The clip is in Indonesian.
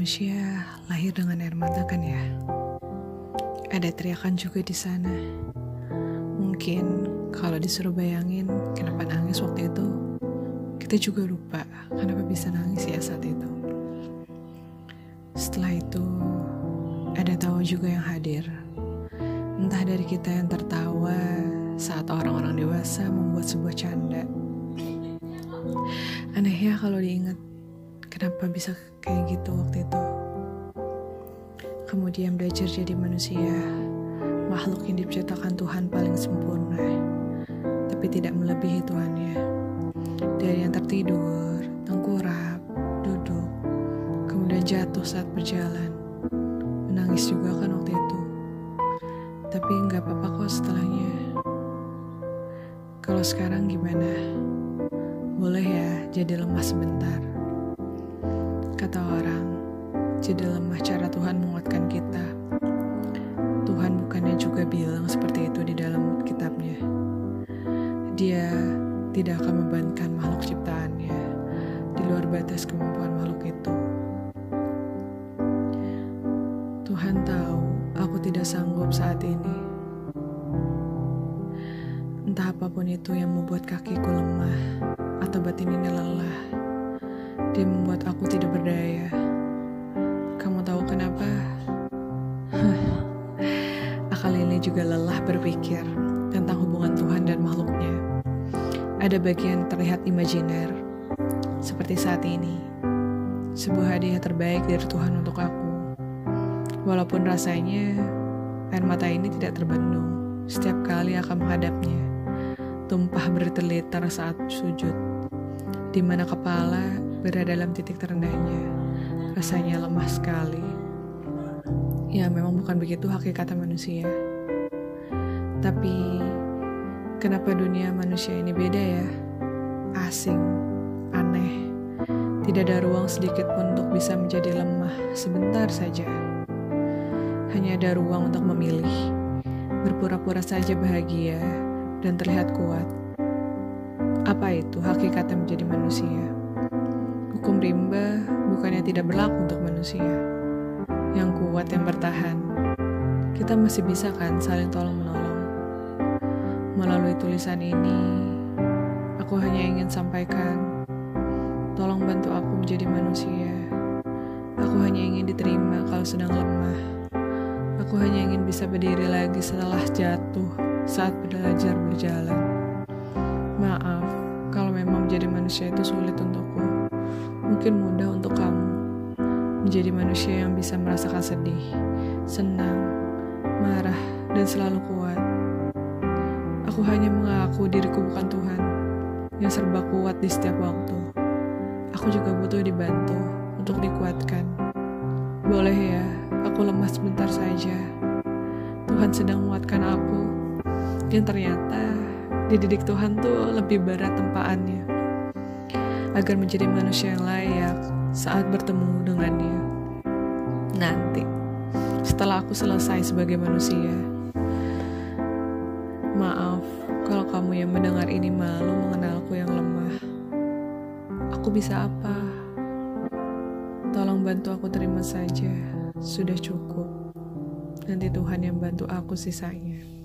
Manusia lahir dengan air mata kan ya? Ada teriakan juga di sana. Mungkin kalau disuruh bayangin kenapa nangis waktu itu, kita juga lupa kenapa bisa nangis ya saat itu. Setelah itu, ada tawa juga yang hadir. Entah dari kita yang tertawa saat orang-orang dewasa membuat sebuah canda. Aneh ya kalau diingat kenapa bisa kayak gitu waktu itu. Kemudian belajar jadi manusia, makhluk yang diciptakan Tuhan paling sempurna, tapi tidak melebihi Tuhannya. Dari yang tertidur, tengkurap, duduk, kemudian jatuh saat berjalan. Menangis juga kan waktu itu. Tapi nggak apa-apa kok setelahnya. Kalau sekarang gimana? Boleh ya jadi lemah sebentar. Kata orang, jadi lemah cara Tuhan menguatkan kita. Tuhan bukannya juga bilang seperti itu di dalam kitabnya. Dia tidak akan membebankan makhluk ciptaannya di luar batas kemampuan makhluk itu. Tuhan tahu aku tidak sanggup saat ini. Entah apa pun itu yang membuat kakiku lemah atau batin ini lelah. Dia membuat aku tidak berdaya. Kamu tahu kenapa? Akal ini juga lelah berpikir tentang hubungan Tuhan dan makhluknya. Ada bagian terlihat imajiner, seperti saat ini. Sebuah hadiah terbaik dari Tuhan untuk aku. Walaupun rasanya air mata ini tidak terbendung setiap kali akan menghadapnya. Tumpah berteliter saat sujud, di mana kepala berada dalam titik terendahnya. Rasanya lemah sekali. Ya, memang bukan begitu hakikat manusia. Tapi, kenapa dunia manusia ini beda ya? Asing, aneh, tidak ada ruang sedikit pun untuk bisa menjadi lemah sebentar saja. Hanya ada ruang untuk memilih, berpura-pura saja bahagia, dan terlihat kuat. Apa itu hakikatnya menjadi manusia? Hukum rimba bukannya tidak berlaku untuk manusia. Yang kuat yang bertahan. Kita masih bisa kan saling tolong-menolong. Melalui tulisan ini, aku hanya ingin sampaikan, tolong bantu aku menjadi manusia. Aku hanya ingin diterima kalau sedang lemah. Aku hanya ingin bisa berdiri lagi setelah jatuh saat belajar berjalan. Maaf kalau memang menjadi manusia itu sulit untukku. Mungkin mudah untuk kamu menjadi manusia yang bisa merasakan sedih, senang, marah, dan selalu kuat. Aku hanya mengaku diriku bukan Tuhan yang serba kuat di setiap waktu. Aku juga butuh dibantu untuk dikuatkan. Boleh ya, aku lemah sebentar saja. Tuhan sedang menguatkan aku. Dan ternyata dididik Tuhan tuh lebih berat tempaannya. Agar menjadi manusia yang layak saat bertemu dengannya. Nanti, setelah aku selesai sebagai manusia. Maaf kalau kamu yang mendengar ini malu mengenalku yang lemah. Aku bisa apa? Tolong bantu aku terima saja. Sudah cukup. Nanti Tuhan yang bantu aku sisanya.